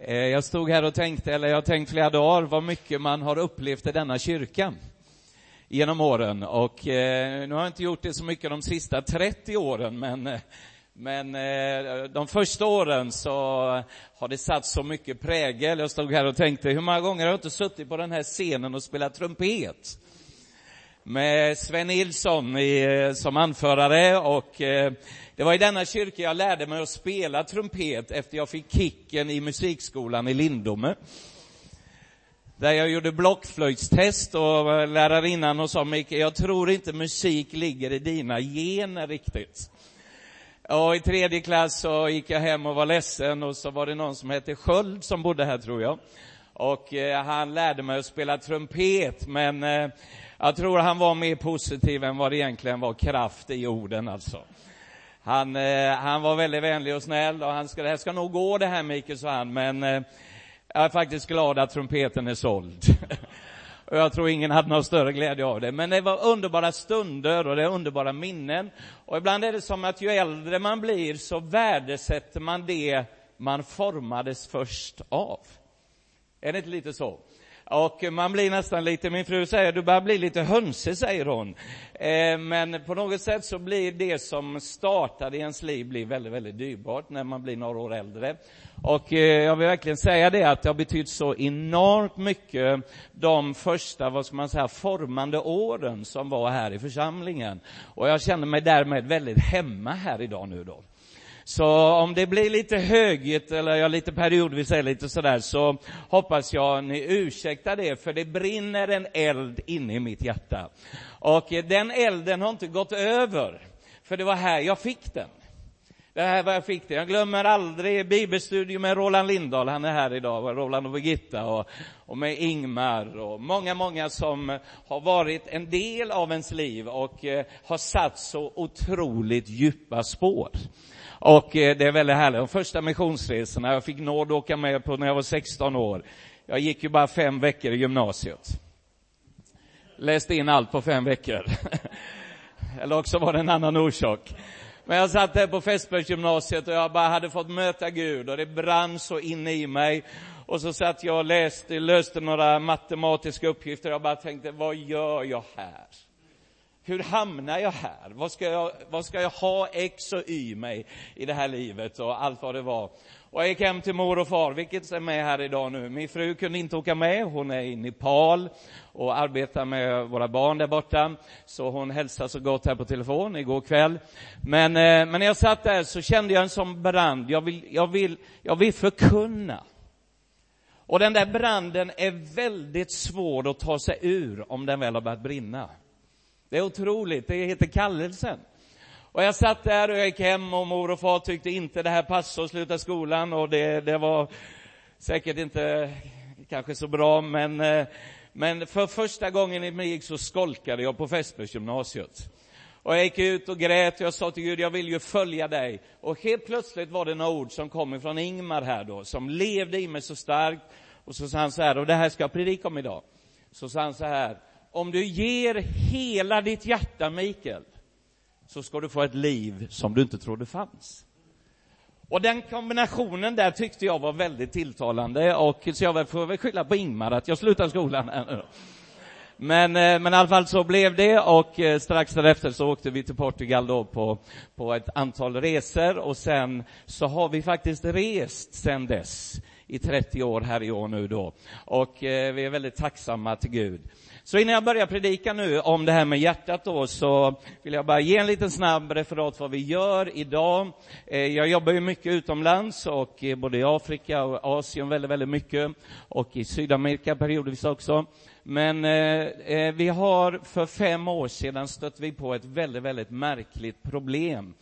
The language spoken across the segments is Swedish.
Eh, jag stod här och tänkte, eller jag har tänkt flera dagar, vad mycket man har upplevt i denna kyrka genom åren. Och eh, nu har jag inte gjort det så mycket de sista 30 åren, men eh, men eh, de första åren så har det satt så mycket prägel. Jag stod här och tänkte, hur många gånger har jag inte suttit på den här scenen och spelat trumpet? Med Sven Nilsson i, eh, som anförare och eh, det var i denna kyrka jag lärde mig att spela trumpet efter jag fick kicken i musikskolan i Lindome. Där jag gjorde blockflöjtstest och eh, lärarinnan och sa, Micke, jag tror inte musik ligger i dina gener riktigt. Och i tredje klass så gick jag hem och var ledsen och så var det någon som hette Sköld som bodde här tror jag. Och eh, han lärde mig att spela trumpet, men eh, jag tror han var mer positiv än vad det egentligen var kraft i orden alltså. Han, eh, han var väldigt vänlig och snäll och han ska, det här ska nog gå det här Mikael, sa han, men eh, jag är faktiskt glad att trumpeten är såld. och jag tror ingen hade någon större glädje av det. Men det var underbara stunder och det är underbara minnen. Och ibland är det som att ju äldre man blir så värdesätter man det man formades först av. Är det inte lite så? Och man blir nästan lite, min fru säger, du börjar bli lite hönsig, säger hon. Eh, men på något sätt så blir det som startade i ens liv blir väldigt, väldigt dyrbart när man blir några år äldre. Och eh, jag vill verkligen säga det att det har betytt så enormt mycket de första, vad ska man säga, formande åren som var här i församlingen. Och jag känner mig därmed väldigt hemma här idag nu då. Så om det blir lite högt eller jag lite periodvis är lite sådär så hoppas jag ni ursäktar det för det brinner en eld inne i mitt hjärta. Och den elden har inte gått över, för det var här jag fick den. Det här var jag fick det. Jag glömmer aldrig bibelstudion med Roland Lindahl, han är här idag, Roland och Birgitta och, och med Ingmar och många, många som har varit en del av ens liv och eh, har satt så otroligt djupa spår. Och eh, det är väldigt härligt. De första missionsresorna, jag fick nåd att åka med på när jag var 16 år. Jag gick ju bara fem veckor i gymnasiet. Läste in allt på fem veckor. Eller också var det en annan orsak. Men jag satt där på Fässbergsgymnasiet och jag bara hade fått möta Gud och det brann så inne i mig. Och så satt jag och läste, löste några matematiska uppgifter och jag bara tänkte, vad gör jag här? Hur hamnar jag här? Vad ska jag, vad ska jag ha X och Y mig i det här livet och allt vad det var. Och jag gick hem till mor och far, vilket är med här idag nu. Min fru kunde inte åka med, hon är i Nepal och arbetar med våra barn där borta. Så hon hälsade så gott här på telefon igår kväll. Men, eh, men när jag satt där så kände jag en sån brand, jag vill, jag vill, jag vill förkunna. Och den där branden är väldigt svår att ta sig ur om den väl har börjat brinna. Det är otroligt, det heter kallelsen. Och jag satt där och jag gick hem och mor och far tyckte inte det här passade att sluta skolan och det, det var säkert inte kanske så bra, men, eh, men för första gången i mitt liv så skolkade jag på Fässbergsgymnasiet. Och jag gick ut och grät och jag sa till Gud, jag vill ju följa dig. Och helt plötsligt var det några ord som kom ifrån Ingmar här då, som levde i mig så starkt. Och så sa han så här, och det här ska jag predika om idag. Så sa han så här, om du ger hela ditt hjärta, Mikael, så ska du få ett liv som du inte trodde fanns. Och den kombinationen där tyckte jag var väldigt tilltalande och så jag får väl skylla på Ingmar att jag slutar skolan här nu. Men, eh, men i alla fall så blev det och eh, strax därefter så åkte vi till Portugal då på, på ett antal resor och sen så har vi faktiskt rest sen dess i 30 år här i år nu då. Och eh, vi är väldigt tacksamma till Gud. Så innan jag börjar predika nu om det här med hjärtat då, så vill jag bara ge en liten snabb referat vad vi gör idag. Eh, jag jobbar ju mycket utomlands och eh, både i Afrika och Asien väldigt, väldigt mycket och i Sydamerika periodvis också. Men eh, eh, vi har för fem år sedan stött vi på ett väldigt, väldigt märkligt problem.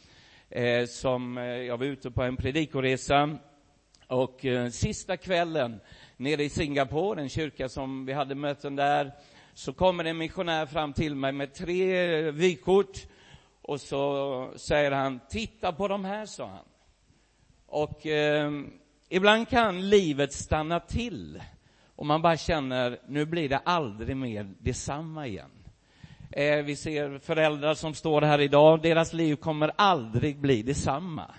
Eh, som, eh, jag var ute på en predikoresa och sista kvällen nere i Singapore, en kyrka som vi hade möten där, så kommer en missionär fram till mig med tre vykort och så säger han, titta på de här, sa han. Och eh, ibland kan livet stanna till och man bara känner, nu blir det aldrig mer detsamma igen. Eh, vi ser föräldrar som står här idag, deras liv kommer aldrig bli detsamma.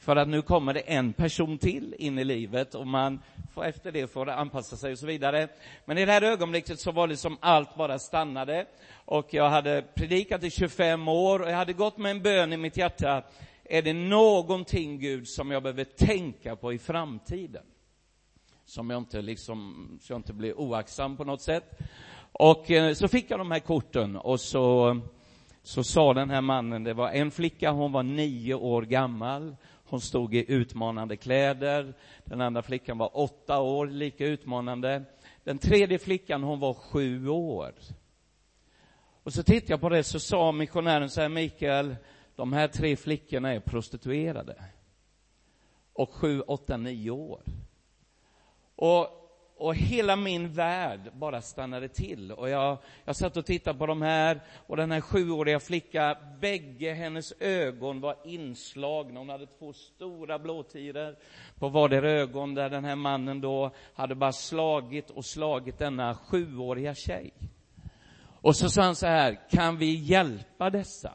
För att nu kommer det en person till in i livet och man får efter det får anpassa sig och så vidare. Men i det här ögonblicket så var det som allt bara stannade. Och jag hade predikat i 25 år och jag hade gått med en bön i mitt hjärta. Är det någonting, Gud, som jag behöver tänka på i framtiden? Som jag inte liksom, så jag inte blir oaktsam på något sätt. Och eh, så fick jag de här korten och så, så sa den här mannen, det var en flicka, hon var nio år gammal. Hon stod i utmanande kläder. Den andra flickan var åtta år, lika utmanande. Den tredje flickan, hon var sju år. Och så tittade jag på det, så sa missionären så här, Mikael, de här tre flickorna är prostituerade. Och sju, åtta, nio år. Och och hela min värld bara stannade till. Och jag, jag satt och tittade på de här, och den här sjuåriga flickan, bägge hennes ögon var inslagna. Hon hade två stora blåtiror på vardera ögon, där den här mannen då hade bara slagit och slagit denna sjuåriga tjej. Och så sa han så här, kan vi hjälpa dessa?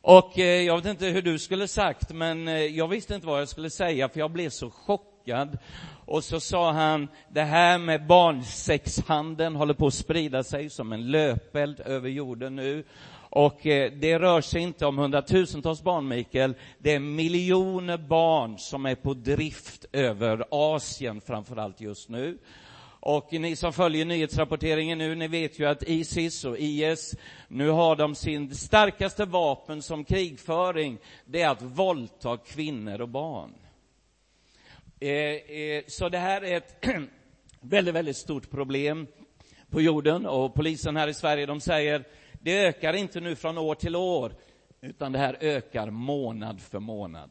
Och eh, jag vet inte hur du skulle sagt, men eh, jag visste inte vad jag skulle säga, för jag blev så chockad och så sa han, det här med barnsexhandeln håller på att sprida sig som en löpeld över jorden nu. Och eh, det rör sig inte om hundratusentals barn, Mikael. Det är miljoner barn som är på drift över Asien, framför allt just nu. Och ni som följer nyhetsrapporteringen nu, ni vet ju att Isis och IS, nu har de sin starkaste vapen som krigföring, det är att våldta kvinnor och barn. Eh, eh, så det här är ett väldigt, väldigt stort problem på jorden och polisen här i Sverige, de säger det ökar inte nu från år till år, utan det här ökar månad för månad.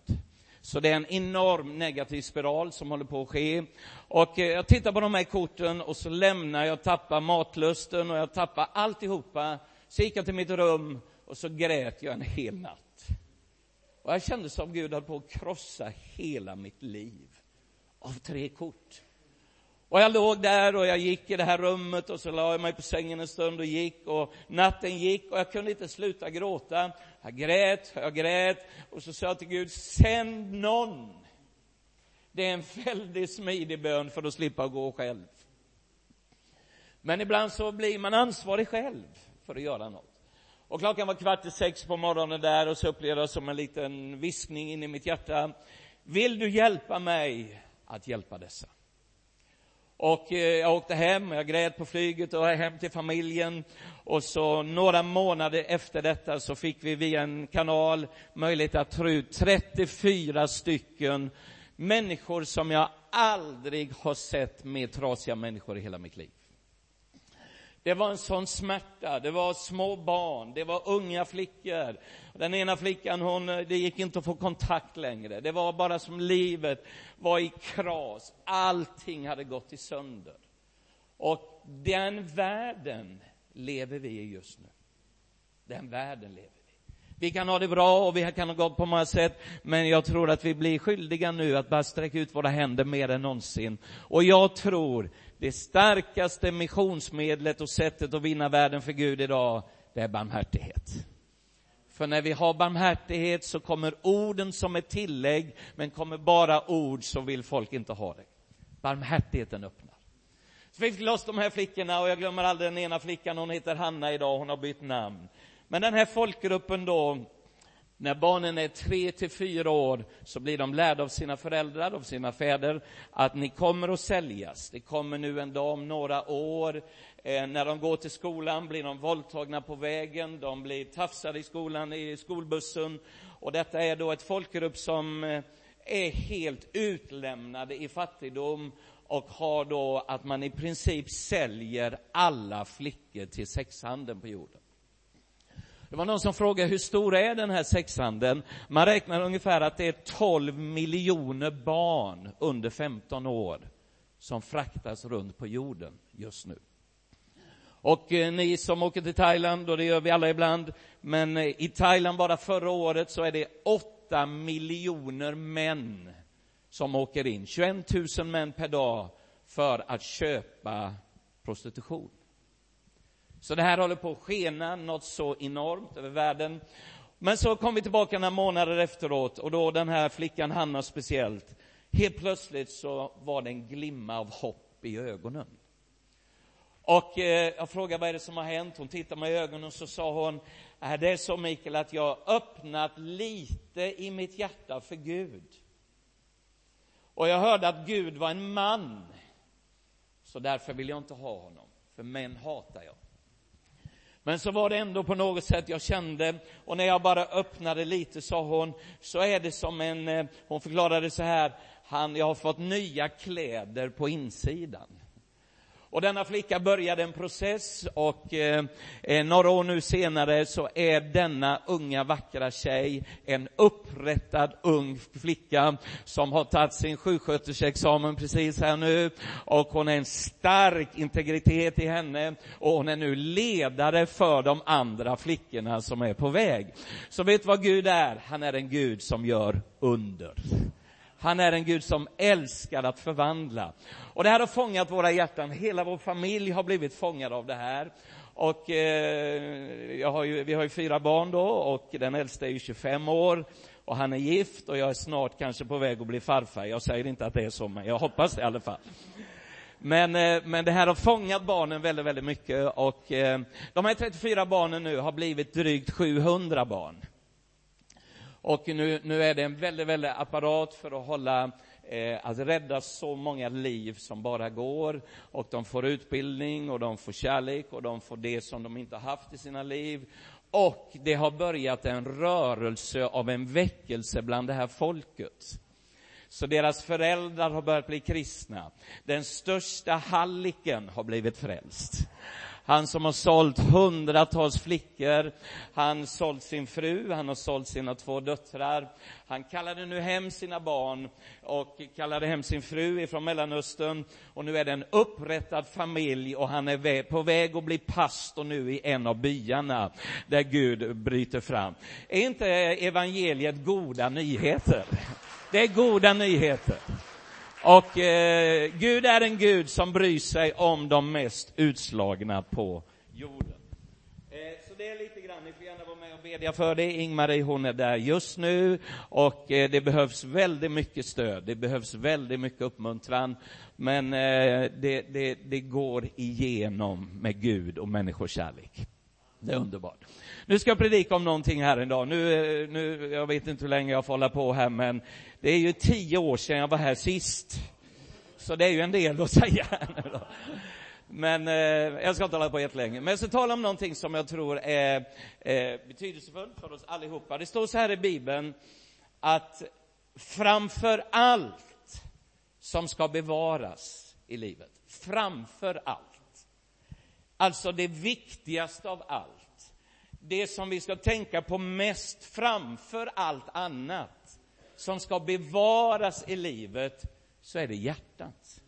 Så det är en enorm negativ spiral som håller på att ske. Och eh, jag tittar på de här korten och så lämnar jag, tappar matlusten och jag tappar alltihopa. Så gick jag till mitt rum och så grät jag en hel natt. Och jag kände som Gud höll på att krossa hela mitt liv av tre kort. Och jag låg där och jag gick i det här rummet och så la jag mig på sängen en stund och gick och natten gick och jag kunde inte sluta gråta. Jag grät, jag grät och så sa jag till Gud, sänd någon. Det är en väldigt smidig bön för att slippa gå själv. Men ibland så blir man ansvarig själv för att göra något. Och klockan var kvart i sex på morgonen där och så upplevde jag som en liten viskning in i mitt hjärta. Vill du hjälpa mig att hjälpa dessa. Och eh, jag åkte hem, jag grät på flyget och hem till familjen. Och så några månader efter detta så fick vi via en kanal möjlighet att ta ut 34 stycken människor som jag aldrig har sett mer trasiga människor i hela mitt liv. Det var en sån smärta, det var små barn, det var unga flickor. Den ena flickan, hon, eh, det gick inte att få kontakt längre. Det var bara som livet var i kras. Allting hade gått i sönder. Och den världen lever vi i just nu. Den världen lever vi i. Vi kan ha det bra och vi kan ha gott på många sätt, men jag tror att vi blir skyldiga nu att bara sträcka ut våra händer mer än någonsin. Och jag tror det starkaste missionsmedlet och sättet att vinna världen för Gud idag, det är barmhärtighet. För när vi har barmhärtighet så kommer orden som ett tillägg, men kommer bara ord så vill folk inte ha det. Barmhärtigheten öppnar. Så vi fick loss de här flickorna och jag glömmer aldrig den ena flickan, hon heter Hanna idag, hon har bytt namn. Men den här folkgruppen då, när barnen är tre till fyra år så blir de lärda av sina föräldrar, av sina fäder, att ni kommer att säljas. Det kommer nu en dag om några år. Eh, när de går till skolan blir de våldtagna på vägen, de blir tafsade i skolan, i skolbussen. Och detta är då ett folkgrupp som eh, är helt utlämnade i fattigdom och har då att man i princip säljer alla flickor till sexhandeln på jorden. Det var någon som frågade hur stor är den här sexhandeln? Man räknar ungefär att det är 12 miljoner barn under 15 år som fraktas runt på jorden just nu. Och eh, ni som åker till Thailand, och det gör vi alla ibland, men eh, i Thailand bara förra året så är det 8 miljoner män som åker in, 21 000 män per dag, för att köpa prostitution. Så det här håller på att skena något så enormt över världen. Men så kom vi tillbaka några månader efteråt och då den här flickan Hanna speciellt, helt plötsligt så var det en glimma av hopp i ögonen. Och eh, jag frågade vad är det som har hänt? Hon tittade mig i ögonen och så sa hon, är det är så Mikael att jag har öppnat lite i mitt hjärta för Gud. Och jag hörde att Gud var en man. Så därför vill jag inte ha honom, för män hatar jag. Men så var det ändå på något sätt jag kände, och när jag bara öppnade lite sa hon, så är det som en, eh, hon förklarade så här, han, jag har fått nya kläder på insidan. Och denna flicka började en process och eh, eh, några år nu senare så är denna unga vackra tjej en upprättad ung flicka som har tagit sin sjuksköterskeexamen precis här nu och hon är en stark integritet i henne och hon är nu ledare för de andra flickorna som är på väg. Så vet du vad Gud är? Han är en Gud som gör under. Han är en Gud som älskar att förvandla. Och det här har fångat våra hjärtan. Hela vår familj har blivit fångad av det här. Och eh, har ju, vi har ju fyra barn då och den äldsta är ju 25 år och han är gift och jag är snart kanske på väg att bli farfar. Jag säger inte att det är så, men jag hoppas det i alla fall. Men, eh, men det här har fångat barnen väldigt, väldigt mycket och eh, de här 34 barnen nu har blivit drygt 700 barn. Och nu, nu är det en väldigt, väldigt apparat för att hålla eh, att rädda så många liv som bara går. Och de får utbildning och de får kärlek och de får det som de inte haft i sina liv. Och det har börjat en rörelse av en väckelse bland det här folket. Så deras föräldrar har börjat bli kristna. Den största halliken har blivit frälst. Han som har sålt hundratals flickor, han sålt sin fru, han har sålt sina två döttrar. Han kallade nu hem sina barn och kallade hem sin fru ifrån Mellanöstern. Och nu är det en upprättad familj och han är på väg att bli pastor nu i en av byarna där Gud bryter fram. Är inte evangeliet goda nyheter? Det är goda nyheter. Och eh, Gud är en Gud som bryr sig om de mest utslagna på jorden. Eh, så det är lite grann, ni får gärna vara med och bedja för det. Ingmarie hon är där just nu och eh, det behövs väldigt mycket stöd, det behövs väldigt mycket uppmuntran. Men eh, det, det, det går igenom med Gud och människokärlek. Det är underbart. Nu ska jag predika om någonting här idag. Nu, eh, nu, jag vet inte hur länge jag får hålla på här, men det är ju tio år sedan jag var här sist. Så det är ju en del att säga nu då. Men eh, jag ska inte hålla på jättelänge. Men jag ska tala om någonting som jag tror är eh, betydelsefullt för oss allihopa. Det står så här i Bibeln att framför allt som ska bevaras i livet, framför allt, alltså det viktigaste av allt, det som vi ska tänka på mest framför allt annat, som ska bevaras i livet, så är det hjärtat.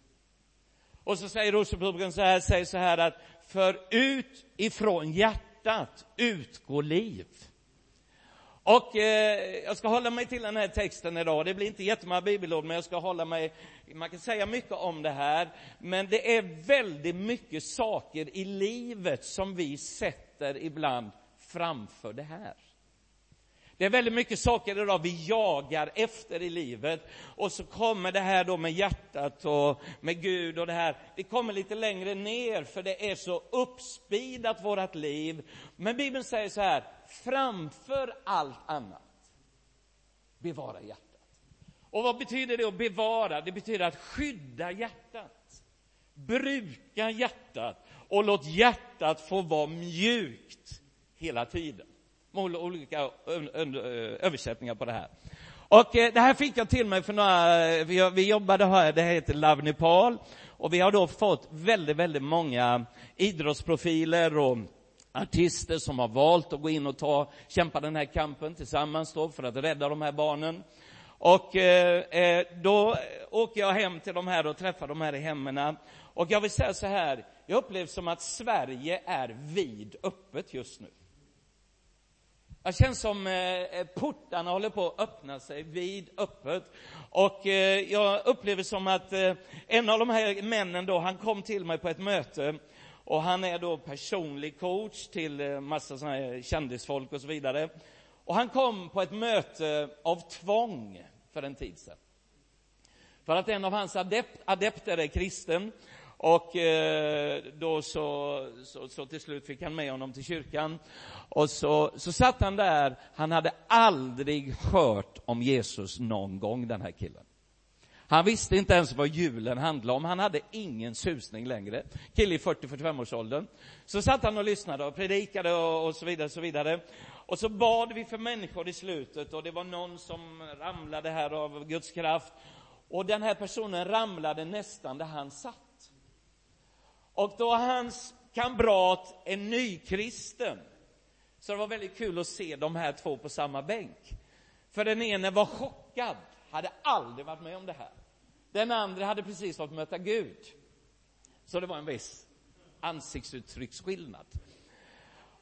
Och så säger Rosebruken så här, säger så här att för ut ifrån hjärtat utgår liv. Och eh, jag ska hålla mig till den här texten idag. Det blir inte jättemånga bibelord, men jag ska hålla mig... Man kan säga mycket om det här, men det är väldigt mycket saker i livet som vi sätter ibland framför det här. Det är väldigt mycket saker idag vi jagar efter i livet och så kommer det här då med hjärtat och med Gud och det här. Det kommer lite längre ner för det är så uppspidat vårt liv. Men Bibeln säger så här, framför allt annat, bevara hjärtat. Och vad betyder det att bevara? Det betyder att skydda hjärtat. Bruka hjärtat och låt hjärtat få vara mjukt hela tiden. Olika översättningar på det här. Och eh, det här fick jag till mig för några, vi, vi jobbade här, det heter Love Nepal, och vi har då fått väldigt, väldigt många idrottsprofiler och artister som har valt att gå in och ta, kämpa den här kampen tillsammans då för att rädda de här barnen. Och eh, eh då åker jag hem till de här och träffar de här i hemmen. Och jag vill säga så här, jag upplever som att Sverige är vid öppet just nu. Det känns som eh, eh, portarna håller på att öppna sig vid öppet. Och eh, jag upplever som att eh, en av de här männen då, han kom till mig på ett möte och han är då personlig coach till eh, massa såna här kändisfolk och så vidare. Och han kom på ett möte av tvång för en tid sedan. För att en av hans adept, adepter är kristen och eh, då så, så, så, till slut fick han med honom till kyrkan. Och så, så satt han där, han hade aldrig hört om Jesus någon gång, den här killen. Han visste inte ens vad julen handlade om, han hade ingen susning längre. Kille i 40-45-årsåldern. Så satt han och lyssnade och predikade och, och så vidare, så vidare. Och så bad vi för människor i slutet och det var någon som ramlade här av Guds kraft. Och den här personen ramlade nästan där han satt. Och då hans kamrat är nykristen, så det var väldigt kul att se de här två på samma bänk. För den ene var chockad, hade aldrig varit med om det här. Den andra hade precis fått möta Gud. Så det var en viss ansiktsuttrycksskillnad.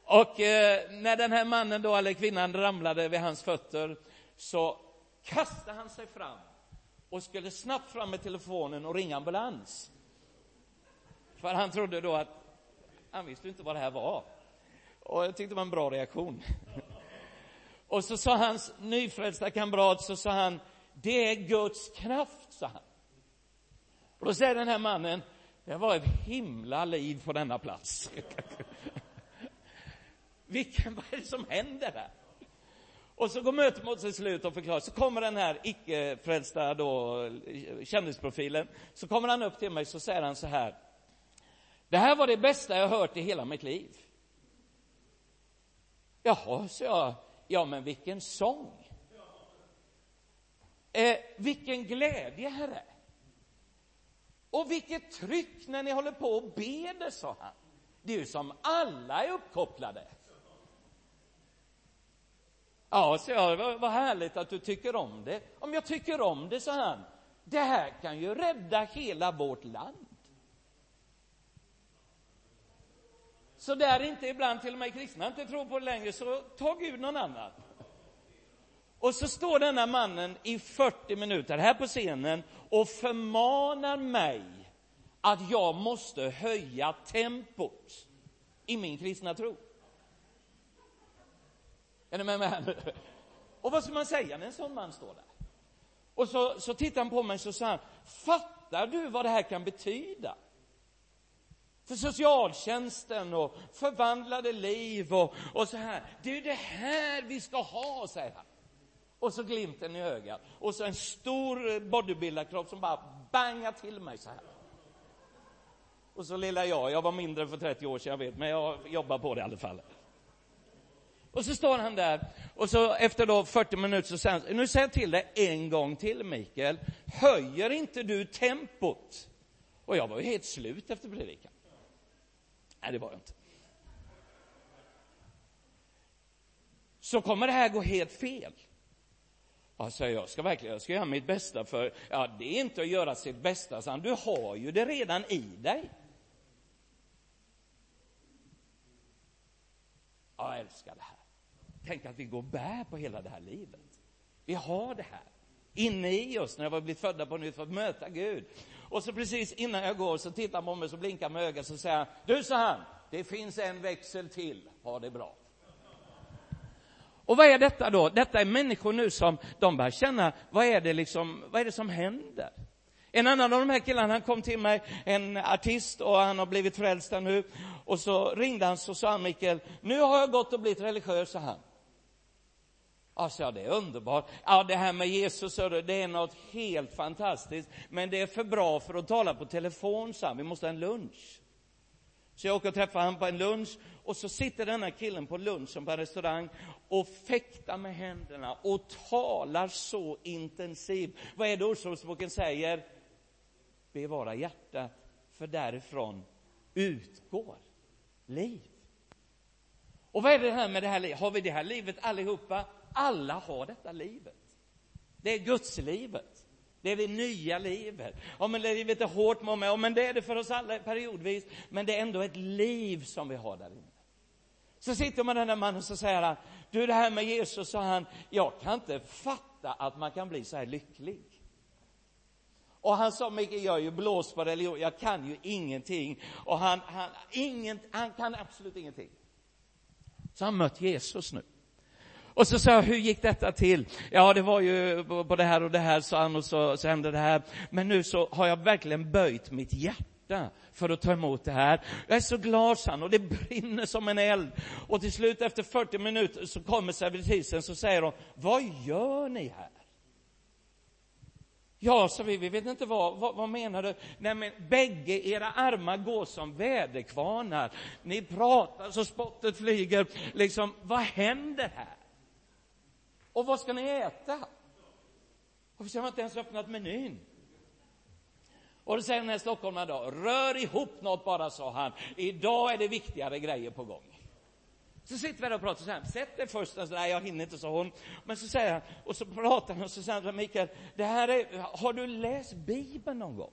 Och eh, när den här mannen då, eller kvinnan ramlade vid hans fötter så kastade han sig fram och skulle snabbt fram med telefonen och ringa ambulans. För han trodde då att, han visste inte vad det här var. Och jag tyckte det var en bra reaktion. Och så sa hans nyfrälsta kamrat, så sa han, det är Guds kraft, sa han. Och då säger den här mannen, det var ett himla liv på denna plats. Vilken, vad är det som händer där? Och så går mötet mot sitt slut och förklarar, så kommer den här icke-frälsta då, kändisprofilen, så kommer han upp till mig så säger han så här, det här var det bästa jag hört i hela mitt liv. Jaha, så jag, ja men vilken sång. Eh, vilken glädje, Herre. Och vilket tryck när ni håller på och ber det, sa han. Det är ju som alla är uppkopplade. Ja, så jag, vad, vad härligt att du tycker om det. Om jag tycker om det, sa han, det här kan ju rädda hela vårt land. Så där inte ibland till och med kristna inte tror på det längre, så ta Gud någon annan. Och så står denna mannen i 40 minuter här på scenen och förmanar mig att jag måste höja tempot i min kristna tro. Är ni med mig här nu? Och vad ska man säga när en sån man står där? Och så, så tittar han på mig och sa fattar du vad det här kan betyda? För socialtjänsten och förvandlade liv och, och så här. Det är ju det här vi ska ha, säger han. Och så glimten i ögat. Och så en stor bodybuildarkropp som bara bangar till mig så här. Och så lilla jag, jag var mindre för 30 år sedan, jag vet, men jag jobbar på det i alla fall. Och så står han där, och så efter då 40 minuter så säger han, nu säger jag till dig en gång till Mikael, höjer inte du tempot? Och jag var ju helt slut efter predikan. Nej, det var jag inte. Så kommer det här gå helt fel. Alltså, jag ska verkligen jag ska göra mitt bästa för, ja, det är inte att göra sitt bästa, så du har ju det redan i dig. Jag älskar det här. Tänk att vi går och bär på hela det här livet. Vi har det här inne i oss när vi har blivit födda på nytt för att möta Gud. Och så precis innan jag går så tittar han på mig så blinkar med ögat så säger han, du sa han, det finns en växel till, ha det bra. Och vad är detta då? Detta är människor nu som, de börjar känna, vad är det liksom, vad är det som händer? En annan av de här killarna, han kom till mig, en artist, och han har blivit frälst nu. Och så ringde han, så sa han, Mikael, nu har jag gått och blivit religiös, sa han. Alltså, det är underbart. Ja, det här med Jesus, det är något helt fantastiskt. Men det är för bra för att tala på telefon, sa han, Vi måste ha en lunch. Så jag åker och träffar honom på en lunch och så sitter denna killen på lunchen på en restaurang och fäktar med händerna och talar så intensivt. Vad är det Ordspråksboken säger? Bevara hjärtat, för därifrån utgår liv. Och vad är det här med det här livet? Har vi det här livet allihopa? Alla har detta livet. Det är Guds livet. Det är det nya livet. Ja, men livet är hårt, mamma. Ja, men det är det för oss alla periodvis. Men det är ändå ett liv som vi har där inne. Så sitter man den där mannen och så säger han, du det här med Jesus, sa han, jag kan inte fatta att man kan bli så här lycklig. Och han sa, Micke, jag är ju blåst på religion, jag kan ju ingenting. Och han, han, ingen, han kan absolut ingenting. Så han mött Jesus nu. Och så sa jag, hur gick detta till? Ja, det var ju på det här och det här, sa han, och så, så hände det här. Men nu så har jag verkligen böjt mitt hjärta för att ta emot det här. Jag är så glad, sa han, och det brinner som en eld. Och till slut efter 40 minuter så kommer servitrisen så säger hon, vad gör ni här? Ja, sa vi, vi vet inte vad, vad, vad menar du? Nej, men bägge era armar går som väderkvarnar. Ni pratar så spottet flyger. Liksom, vad händer här? Och vad ska ni äta? Och vi har inte ens öppnat menyn. Och då säger den här stockholmaren då, rör ihop något bara, sa han. Idag är det viktigare grejer på gång. Så sitter vi där och pratar så här, sätt dig först, alltså, nej jag hinner inte, sa hon. Men så säger han, och så pratar han och så säger han, Mikael, det här är, har du läst Bibeln någon gång?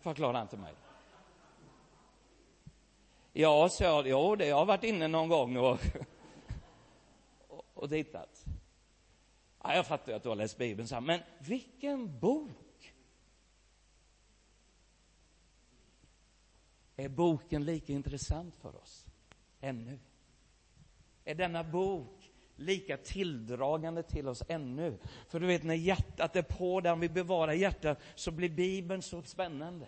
Förklarar han till mig. Ja, så jag, jo, det, jag har varit inne någon gång och, och, och tittat. Ja, jag fattar ju att du har läst Bibeln, så men vilken bok! Är boken lika intressant för oss? ännu? Är denna bok lika tilldragande till oss ännu? För du vet, när hjärtat är på, där vi bevarar hjärtat, så blir Bibeln så spännande.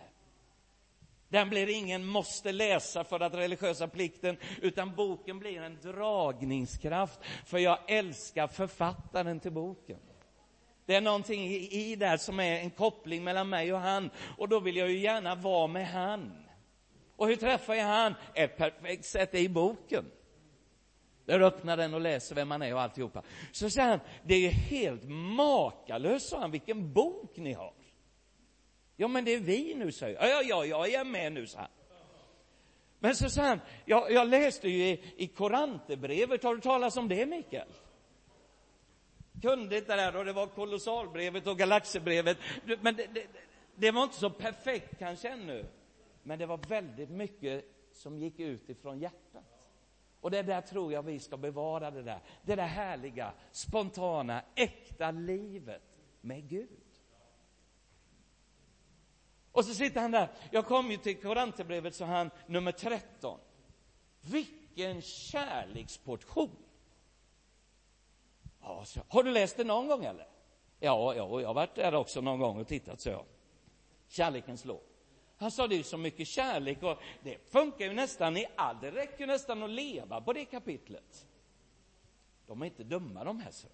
Den blir ingen måste läsa för att religiösa plikten, utan boken blir en dragningskraft, för jag älskar författaren till boken. Det är någonting i, i där som är en koppling mellan mig och han, och då vill jag ju gärna vara med han. Och hur träffar jag han? Ett perfekt sätt är i boken. Där öppnar den och läser vem man är och alltihopa. Så säger han, det är ju helt makalöst, sa han, vilken bok ni har. Ja, men det är vi nu, säger jag. Ja, ja, ja, jag är med nu, sa han. Men så sa han, jag, jag läste ju i, i Korantebrevet, har du talat om det, Mikael? Kunde inte det där, och det var kolossalbrevet och galaxerbrevet. Men det, det, det var inte så perfekt kanske ännu. Men det var väldigt mycket som gick ut ifrån hjärtat. Och det där tror jag vi ska bevara det där. Det där härliga, spontana, äkta livet med Gud. Och så sitter han där. Jag kom ju till Korinthierbrevet, så han, nummer 13. Vilken kärleksportion! Ja, så, har du läst det någon gång eller? Ja, ja, jag har varit där också någon gång och tittat, så jag. Kärlekens lov. Han sa det är så mycket kärlek och det funkar ju nästan i allt. Det räcker ju nästan att leva på det kapitlet. De är inte dumma de här. Så.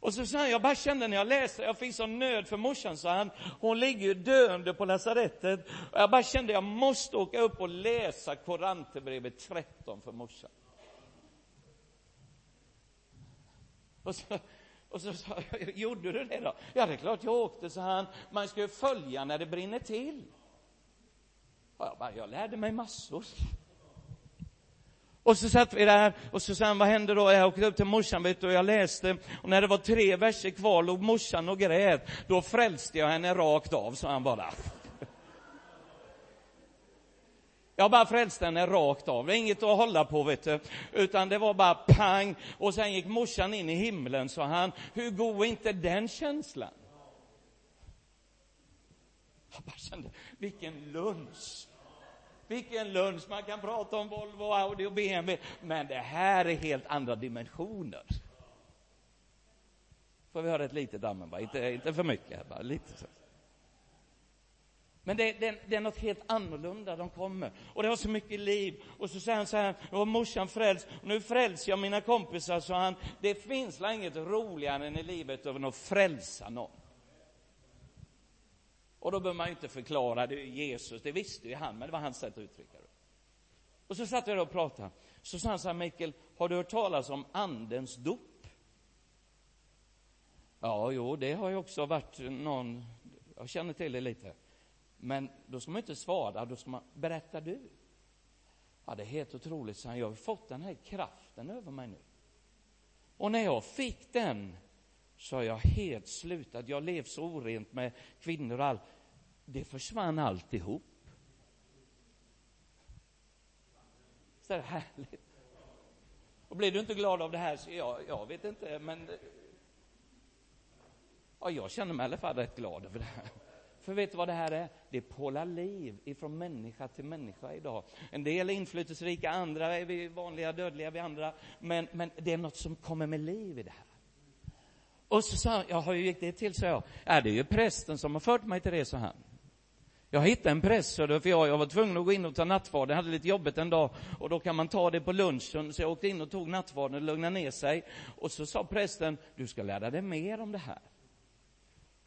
Och så sa han, jag bara kände när jag läste, jag fick sån nöd för morsan, sa han. Hon ligger ju döende på lasarettet. Och jag bara kände, jag måste åka upp och läsa Koranthierbrevet 13 för morsan. Och så, och så sa jag, gjorde du det då? Ja, det är klart jag åkte, så han. Man ska ju följa när det brinner till. Och jag bara, jag lärde mig massor. Och så satt vi där och så sa han, vad hände då? Jag åkte upp till morsan vet du, och jag läste och när det var tre verser kvar låg morsan och grät. Då frälste jag henne rakt av, sa han bara. Jag bara frälste henne rakt av. Det är inget att hålla på, vet du. Utan det var bara pang. Och sen gick morsan in i himlen, sa han. Hur god är inte den känslan? Jag bara kände, vilken lunch! Vilken lunch! Man kan prata om Volvo, Audi och BMW, men det här är helt andra dimensioner. Får vi höra ett litet amen, bara. Inte, inte för mycket, bara lite så. Men det, det, det, är något helt annorlunda de kommer. Och det har så mycket liv. Och så säger han så här, nu har morsan frälst, och nu frälser jag mina kompisar, så han, det finns inget roligare än i livet än att frälsa någon. Och då behöver man ju inte förklara, det är Jesus, det visste ju han, men det var hans sätt att uttrycka det. Och så satt jag där och pratade. Så sa han så här, Mikael, har du hört talas om andens dop? Ja, jo, det har ju också varit någon, jag känner till det lite. Men då ska man inte svara, då ska man, berätta du. Ja, det är helt otroligt, så jag har fått den här kraften över mig nu. Och när jag fick den så har jag helt slutat. Jag levt så orent med kvinnor och allt. Det försvann alltihop. Så är det härligt. Och blir du inte glad av det här, så jag, jag vet inte, men ja, jag känner mig i alla fall rätt glad över det här. För vet du vad det här är? Det pålar liv ifrån människa till människa idag. En del är inflytelserika, andra är vi vanliga dödliga, vi andra. Men, men det är något som kommer med liv i det här. Och så sa han, jag hur gick det till, så jag. Ja, det är ju prästen som har fört mig till det, så han. Jag hittade en präst, för jag, jag var tvungen att gå in och ta nattvarden, hade lite jobbigt en dag, och då kan man ta det på lunchen, så jag åkte in och tog nattvarden och lugnade ner sig. Och så sa prästen, du ska lära dig mer om det här.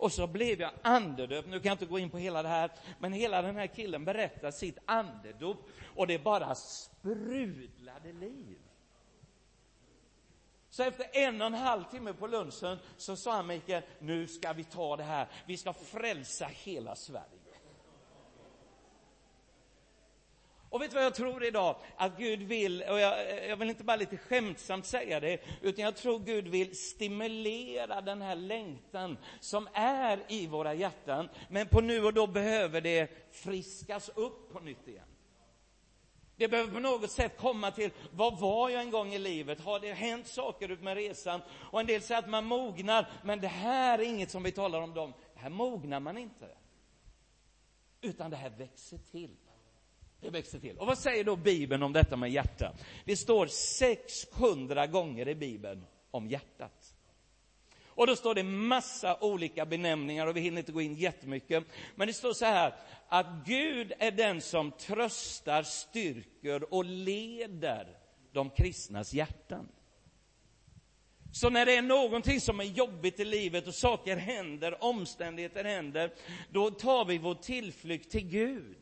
Och så blev jag andedöpt. Nu kan jag inte gå in på hela det här, men hela den här killen berättar sitt andedop och det bara sprudlade liv. Så efter en och en halv timme på lunchen så sa han Mikael, nu ska vi ta det här. Vi ska frälsa hela Sverige. Och vet du vad jag tror idag? Att Gud vill, och jag, jag, vill inte bara lite skämtsamt säga det, utan jag tror Gud vill stimulera den här längtan som är i våra hjärtan, men på nu och då behöver det friskas upp på nytt igen. Det behöver på något sätt komma till, vad var jag en gång i livet? Har det hänt saker ut med resan? Och en del säger att man mognar, men det här är inget som vi talar om dem. Här mognar man inte. Utan det här växer till. Det växer till. Och vad säger då Bibeln om detta med hjärta? Det står 600 gånger i Bibeln om hjärtat. Och då står det massa olika benämningar och vi hinner inte gå in jättemycket. Men det står så här att Gud är den som tröstar, styrker och leder de kristnas hjärtan. Så när det är någonting som är jobbigt i livet och saker händer, omständigheter händer, då tar vi vår tillflykt till Gud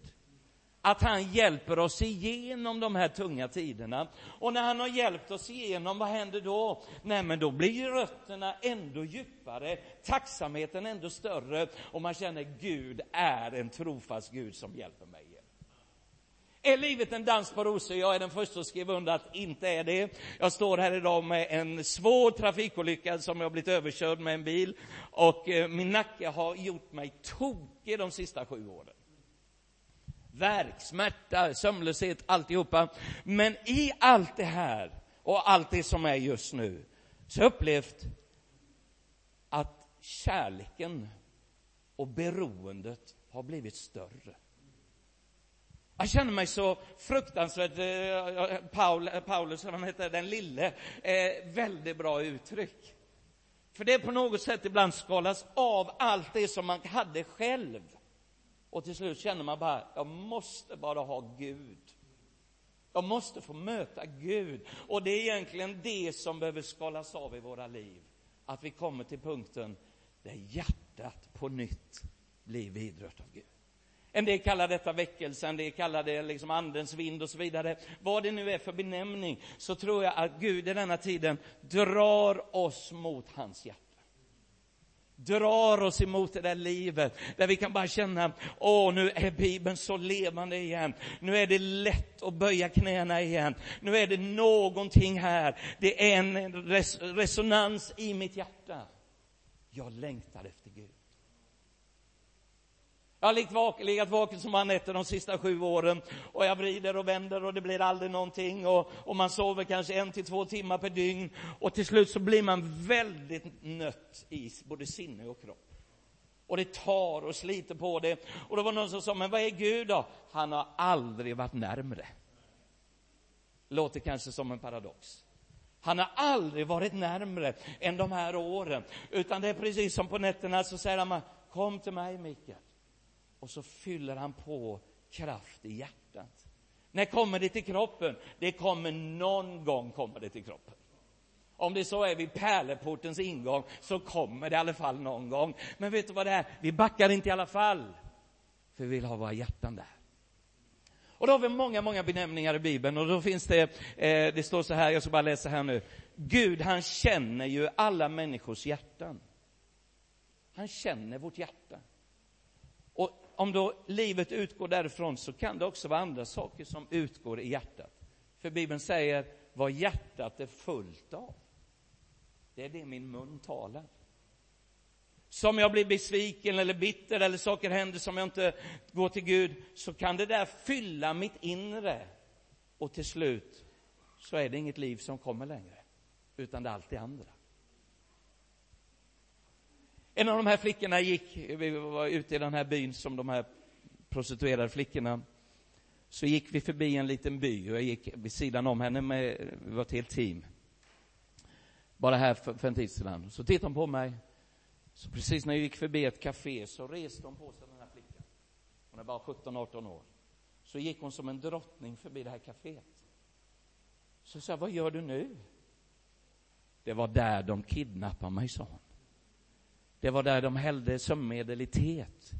att han hjälper oss igenom de här tunga tiderna. Och när han har hjälpt oss igenom, vad händer då? Nej, men då blir rötterna ändå djupare, tacksamheten ändå större och man känner Gud är en trofast Gud som hjälper mig. Är livet en dans på rosor? Jag är den första att skriva under att inte är det. Jag står här idag med en svår trafikolycka som jag blivit överkörd med en bil och eh, min nacke har gjort mig tokig de sista sju åren värk, smärta, sömnlöshet, alltihopa. Men i allt det här och allt det som är just nu, så har jag upplevt att kärleken och beroendet har blivit större. Jag känner mig så fruktansvärt, eh, Paul, Paulus, han heter, den lille, eh, väldigt bra uttryck. För det på något sätt ibland skalas av allt det som man hade själv. Och till slut känner man bara, jag måste bara ha Gud. Jag måste få möta Gud. Och det är egentligen det som behöver skalas av i våra liv. Att vi kommer till punkten där hjärtat på nytt blir vidrört av Gud. En del kallar detta väckelse, en del kallar det liksom andens vind och så vidare. Vad det nu är för benämning, så tror jag att Gud i denna tiden drar oss mot hans hjärta drar oss emot det där livet, där vi kan bara känna, åh, nu är Bibeln så levande igen. Nu är det lätt att böja knäna igen. Nu är det någonting här. Det är en res resonans i mitt hjärta. Jag längtar efter Gud. Jag har legat vaken, legat vaken som han efter de sista sju åren och jag vrider och vänder och det blir aldrig någonting och, och man sover kanske en till två timmar per dygn och till slut så blir man väldigt nött i både sinne och kropp. Och det tar och sliter på det. Och då var någon som sa, men vad är Gud då? Han har aldrig varit närmre. Låter kanske som en paradox. Han har aldrig varit närmre än de här åren. Utan det är precis som på nätterna så säger han, kom till mig Mikael och så fyller han på kraft i hjärtat. När kommer det till kroppen? Det kommer någon gång kommer det till kroppen. Om det så är vid pärleportens ingång så kommer det i alla fall någon gång. Men vet du vad det är? Vi backar inte i alla fall. För vi vill ha våra hjärtan där. Och då har vi många, många benämningar i Bibeln och då finns det, eh, det står så här, jag ska bara läsa här nu. Gud, han känner ju alla människors hjärtan. Han känner vårt hjärta om då livet utgår därifrån så kan det också vara andra saker som utgår i hjärtat. För Bibeln säger vad hjärtat är fullt av. Det är det min mun talar. Som jag blir besviken eller bitter eller saker händer som jag inte går till Gud, så kan det där fylla mitt inre. Och till slut så är det inget liv som kommer längre, utan det är allt det andra. En av de här flickorna gick, vi var ute i den här byn som de här prostituerade flickorna. Så gick vi förbi en liten by och jag gick vid sidan om henne med, vi var ett helt team. Bara här för, för en tid sedan. Så tittade hon på mig. Så precis när jag gick förbi ett café så reste hon på sig den här flickan. Hon är bara 17-18 år. Så gick hon som en drottning förbi det här kaféet. Så sa jag, vad gör du nu? Det var där de kidnappade mig, sa hon. Det var där de hällde sömnmedel i teet.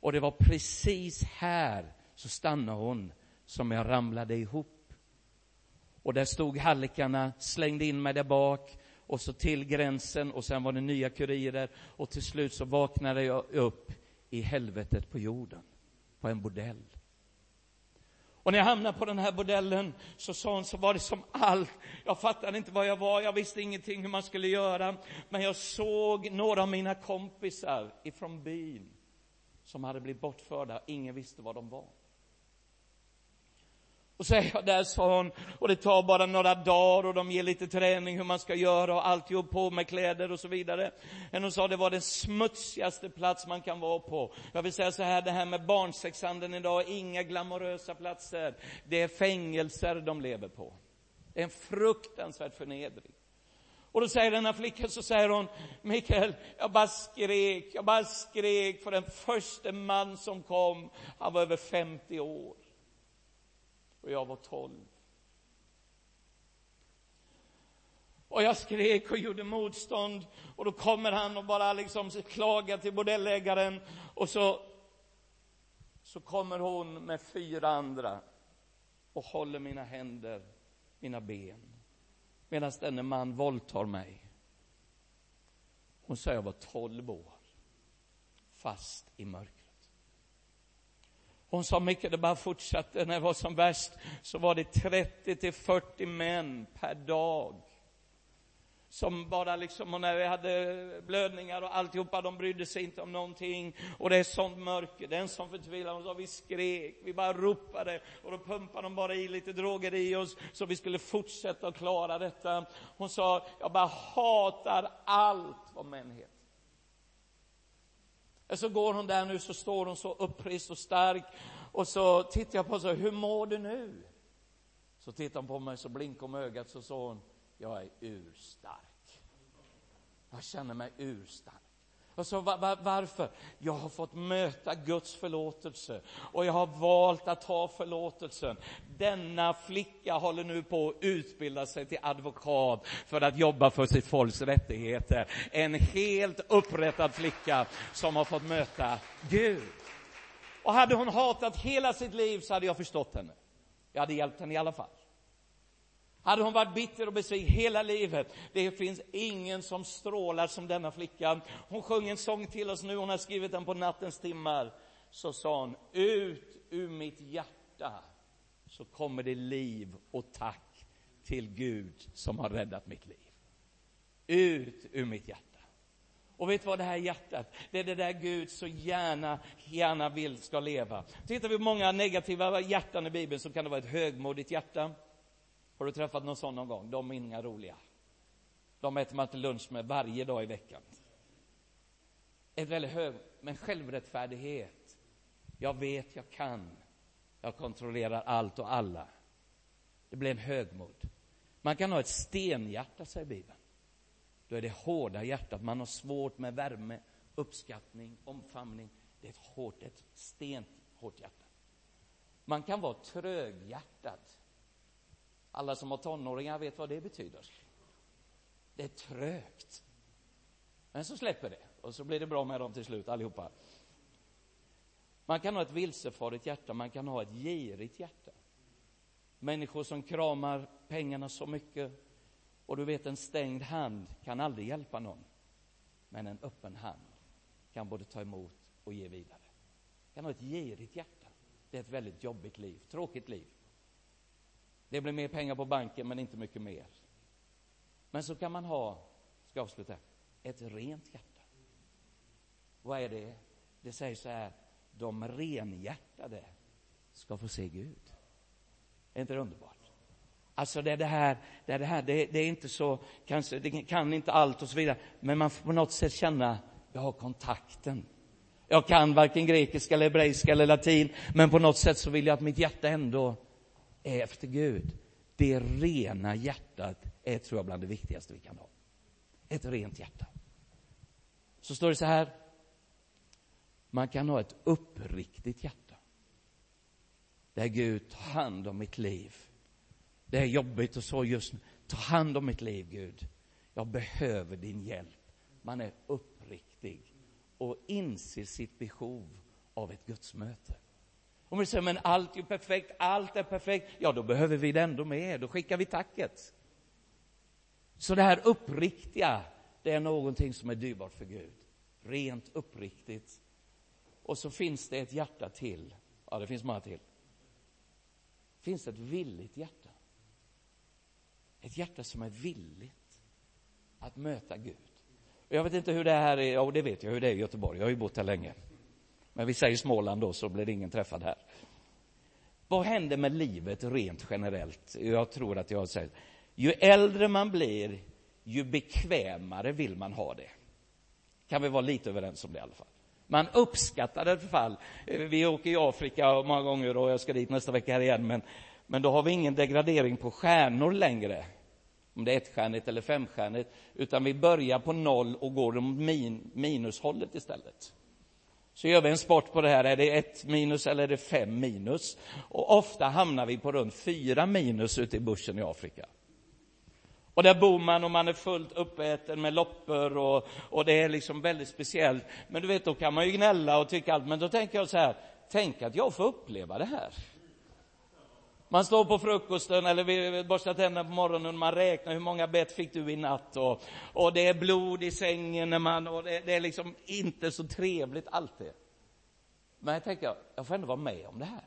Och det var precis här så stannade hon som jag ramlade ihop. Och där stod hallickarna, slängde in mig där bak och så till gränsen och sen var det nya kurirer och till slut så vaknade jag upp i helvetet på jorden, på en bordell. Och när jag hamnade på den här bordellen så sa hon, så var det som allt. Jag fattade inte vad jag var, jag visste ingenting hur man skulle göra. Men jag såg några av mina kompisar ifrån byn som hade blivit bortförda. Ingen visste var de var. Och så är jag där, sa hon, och det tar bara några dagar och de ger lite träning hur man ska göra och alltihop på med kläder och så vidare. Men hon sa det var den smutsigaste plats man kan vara på. Jag vill säga så här, det här med barnsexhandeln idag, inga glamorösa platser. Det är fängelser de lever på. Det är en fruktansvärd förnedring. Och då säger denna flicka, så säger hon, Mikael, jag bara skrek, jag bara skrek för den första man som kom, han var över 50 år och jag var tolv. Och jag skrek och gjorde motstånd och då kommer han och bara liksom klagar till bordellägaren och så, så kommer hon med fyra andra och håller mina händer, mina ben medan denne man våldtar mig. Hon sa jag var tolv år, fast i mörker. Hon sa mycket, det bara fortsatte. När det var som värst så var det 30 till 40 män per dag. Som bara liksom, och när vi hade blödningar och alltihopa, de brydde sig inte om någonting. Och det är sånt mörker, det är en sån förtvivlan. Hon sa, vi skrek, vi bara ropade. Och då pumpade de bara i lite droger i oss, så vi skulle fortsätta att klara detta. Hon sa, jag bara hatar allt vad män heter. Så går hon där nu, så står hon så upprist och stark. Och så tittar jag på henne, hur mår du nu? Så tittar hon på mig, så blinkar hon med ögat, så sa hon, jag är urstark. Jag känner mig urstark. Och så var, varför? Jag har fått möta Guds förlåtelse och jag har valt att ta förlåtelsen. Denna flicka håller nu på att utbilda sig till advokat för att jobba för sitt folks rättigheter. En helt upprättad flicka som har fått möta Gud. Och hade hon hatat hela sitt liv så hade jag förstått henne. Jag hade hjälpt henne i alla fall. Hade hon varit bitter och besviken hela livet, det finns ingen som strålar som denna flicka. Hon sjöng en sång till oss nu, hon har skrivit den på nattens timmar. Så sa hon, ut ur mitt hjärta så kommer det liv och tack till Gud som har räddat mitt liv. Ut ur mitt hjärta. Och vet du vad det här hjärtat, det är det där Gud så gärna, gärna vill ska leva. Tittar vi på många negativa hjärtan i Bibeln så kan det vara ett högmodigt hjärta. Har du träffat någon sån någon gång? De är inga roliga. De äter man till lunch med varje dag i veckan. Ett väldigt hög, men självrättfärdighet. Jag vet, jag kan. Jag kontrollerar allt och alla. Det blir en högmod. Man kan ha ett stenhjärta, säger Bibeln. Då är det hårda hjärtat. Man har svårt med värme, uppskattning, omfamning. Det är ett hårt, ett stenhårt hjärta. Man kan vara tröghjärtat. Alla som har tonåringar vet vad det betyder. Det är trögt. Men så släpper det och så blir det bra med dem till slut allihopa. Man kan ha ett vilsefarligt hjärta, man kan ha ett girigt hjärta. Människor som kramar pengarna så mycket och du vet, en stängd hand kan aldrig hjälpa någon. Men en öppen hand kan både ta emot och ge vidare. Kan ha ett girigt hjärta. Det är ett väldigt jobbigt liv, tråkigt liv. Det blir mer pengar på banken, men inte mycket mer. Men så kan man ha, ska jag avsluta, ett rent hjärta. Vad är det? Det sägs så här, de renhjärtade ska få se Gud. Är inte det underbart? Alltså det är det här, det är det här, det, det är inte så, kanske, det kan inte allt och så vidare, men man får på något sätt känna, Jag har kontakten. Jag kan varken grekiska eller hebreiska eller latin, men på något sätt så vill jag att mitt hjärta ändå efter Gud. Det rena hjärtat är, tror jag, bland det viktigaste vi kan ha. Ett rent hjärta. Så står det så här. Man kan ha ett uppriktigt hjärta. Där Gud tar hand om mitt liv. Det är jobbigt och så just nu. Ta hand om mitt liv, Gud. Jag behöver din hjälp. Man är uppriktig och inser sitt behov av ett gudsmöte. Om vi säger, men allt är perfekt, allt är perfekt, ja då behöver vi det ändå med, då skickar vi tacket. Så det här uppriktiga, det är någonting som är dyrbart för Gud. Rent uppriktigt. Och så finns det ett hjärta till. Ja, det finns många till. Finns det ett villigt hjärta. Ett hjärta som är villigt att möta Gud. Jag vet inte hur det här är, ja det vet jag hur det är i Göteborg, jag har ju bott här länge. Men vi säger Småland då, så blir det ingen träffad här. Vad händer med livet rent generellt? Jag tror att jag har sagt, ju äldre man blir, ju bekvämare vill man ha det. Kan vi vara lite överens om det i alla fall? Man uppskattar det i alla fall. Vi åker i Afrika många gånger och jag ska dit nästa vecka här igen, men, men då har vi ingen degradering på stjärnor längre om det är ettstjärnigt eller femstjärnigt, utan vi börjar på noll och går mot min, minushållet istället. Så gör vi en sport på det här, är det ett minus eller är det fem minus? Och ofta hamnar vi på runt fyra minus ute i bussen i Afrika. Och där bor man och man är fullt uppäten med loppor och, och det är liksom väldigt speciellt. Men du vet, då kan man ju gnälla och tycka allt, men då tänker jag så här, tänk att jag får uppleva det här. Man står på frukosten eller borstar tänderna på morgonen och man räknar hur många bett fick du i natt och, och det är blod i sängen när man, och det, det är liksom inte så trevligt alltid. Men jag tänker, jag får ändå vara med om det här.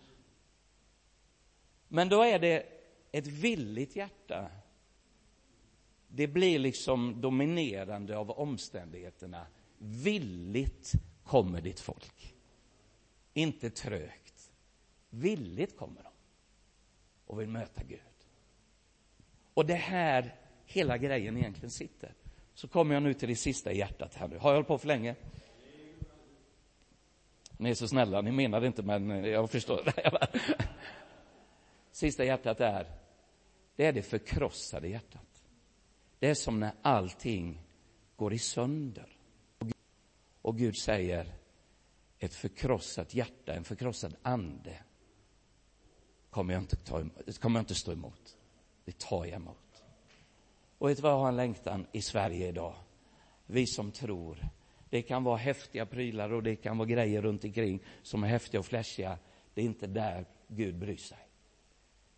Men då är det ett villigt hjärta. Det blir liksom dominerande av omständigheterna. Villigt kommer ditt folk. Inte trögt. Villigt kommer de och vill möta Gud. Och det här hela grejen egentligen sitter. Så kommer jag nu till det sista i hjärtat här nu. Har jag hållit på för länge? Ni är så snälla, ni menar det inte, men jag förstår. Sista hjärtat är, det är det förkrossade hjärtat. Det är som när allting går i sönder. Och Gud säger, ett förkrossat hjärta, en förkrossad ande kommer jag inte, ta emot, kommer jag inte stå emot. Det tar jag emot. Och vet du vad jag har en längtan i Sverige idag? Vi som tror. Det kan vara häftiga prylar och det kan vara grejer runt omkring som är häftiga och flashiga. Det är inte där Gud bryr sig.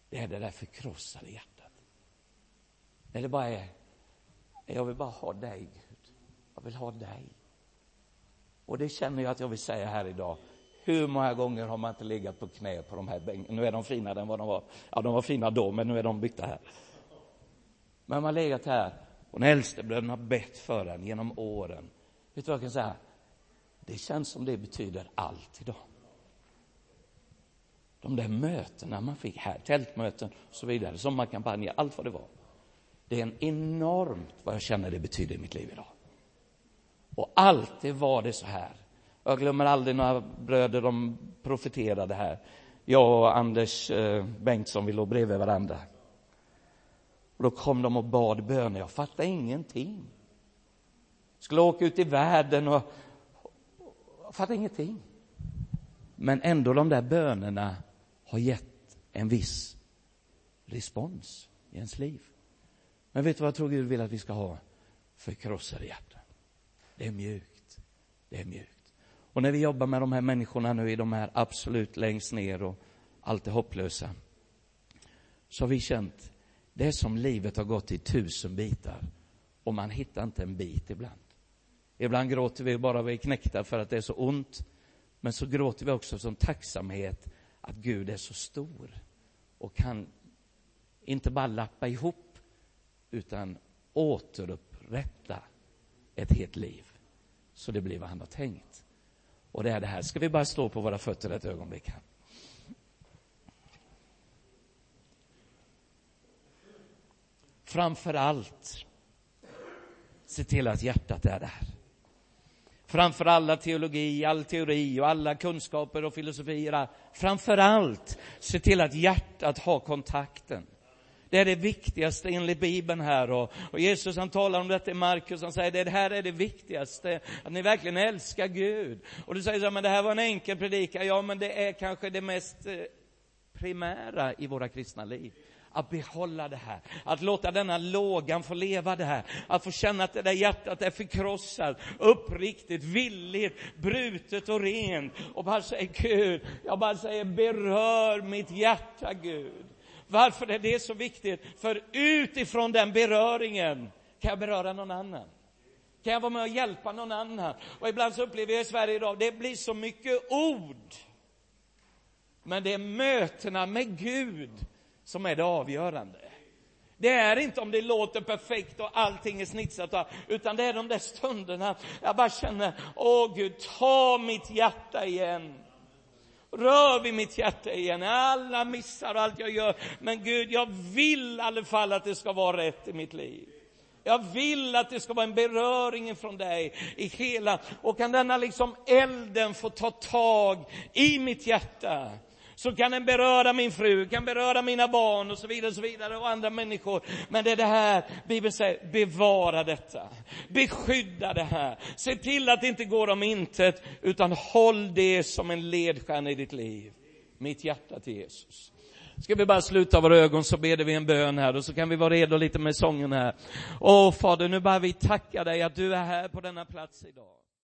Det är det där förkrossade hjärtat. När det bara är, jag vill bara ha dig Gud. Jag vill ha dig. Och det känner jag att jag vill säga här idag. Hur många gånger har man inte legat på knä på de här bänkarna? Nu är de finare än vad de var. Ja, de var fina då, men nu är de bytta här. Men man har legat här och den äldstebröderna har bett för en genom åren. Vet du vad jag kan säga? Det känns som det betyder allt idag. De där mötena man fick här, tältmöten och så vidare, sommarkampanjer, allt vad det var. Det är en enormt vad jag känner det betyder i mitt liv idag. Och alltid var det så här. Jag glömmer aldrig några bröder, de profeterade här. Jag och Anders eh, Bengtsson, vi låg bredvid varandra. Och då kom de och bad böner. Jag fattade ingenting. Skulle åka ut i världen och... Jag fattade ingenting. Men ändå de där bönerna har gett en viss respons i ens liv. Men vet du vad jag tror Gud vill att vi ska ha? Förkrossade hjärtan. Det är mjukt. Det är mjukt. Och när vi jobbar med de här människorna nu i de här absolut längst ner och allt är hopplösa, så har vi känt, det är som livet har gått i tusen bitar och man hittar inte en bit ibland. Ibland gråter vi bara vi är knäckta för att det är så ont, men så gråter vi också som tacksamhet att Gud är så stor och kan inte bara lappa ihop, utan återupprätta ett helt liv så det blir vad han har tänkt. Och det är det här. Ska vi bara stå på våra fötter ett ögonblick här? Framför allt, se till att hjärtat är där. framför alla teologi, all teori och alla kunskaper och filosofier. Framför allt, se till att hjärtat har kontakten. Det är det viktigaste enligt Bibeln här. Och, och Jesus han talar om detta i Markus, han säger det här är det viktigaste, att ni verkligen älskar Gud. Och du säger så här, men det här var en enkel predikan. Ja, men det är kanske det mest eh, primära i våra kristna liv att behålla det här, att låta denna lågan få leva det här, att få känna att det där hjärtat är förkrossat, uppriktigt, villigt, brutet och rent och bara säga Gud, jag bara säger berör mitt hjärta Gud. Varför är det så viktigt? För utifrån den beröringen kan jag beröra någon annan. Kan jag vara med och hjälpa någon annan? Och ibland så upplever jag i Sverige idag, det blir så mycket ord. Men det är mötena med Gud som är det avgörande. Det är inte om det låter perfekt och allting är snitsat, utan det är de där stunderna jag bara känner, åh Gud, ta mitt hjärta igen. Rör vid mitt hjärta igen, alla missar allt jag gör. Men Gud, jag vill i alla fall att det ska vara rätt i mitt liv. Jag vill att det ska vara en beröring från dig i hela, och kan denna liksom elden få ta tag i mitt hjärta så kan den beröra min fru, kan beröra mina barn och så vidare och så vidare och andra människor. Men det är det här Bibeln säger, bevara detta. Beskydda det här. Se till att det inte går om intet, utan håll det som en ledstjärna i ditt liv. Mitt hjärta till Jesus. Ska vi bara sluta våra ögon så ber vi en bön här och så kan vi vara redo lite med sången här. Åh Fader, nu bara vi tacka dig att du är här på denna plats idag.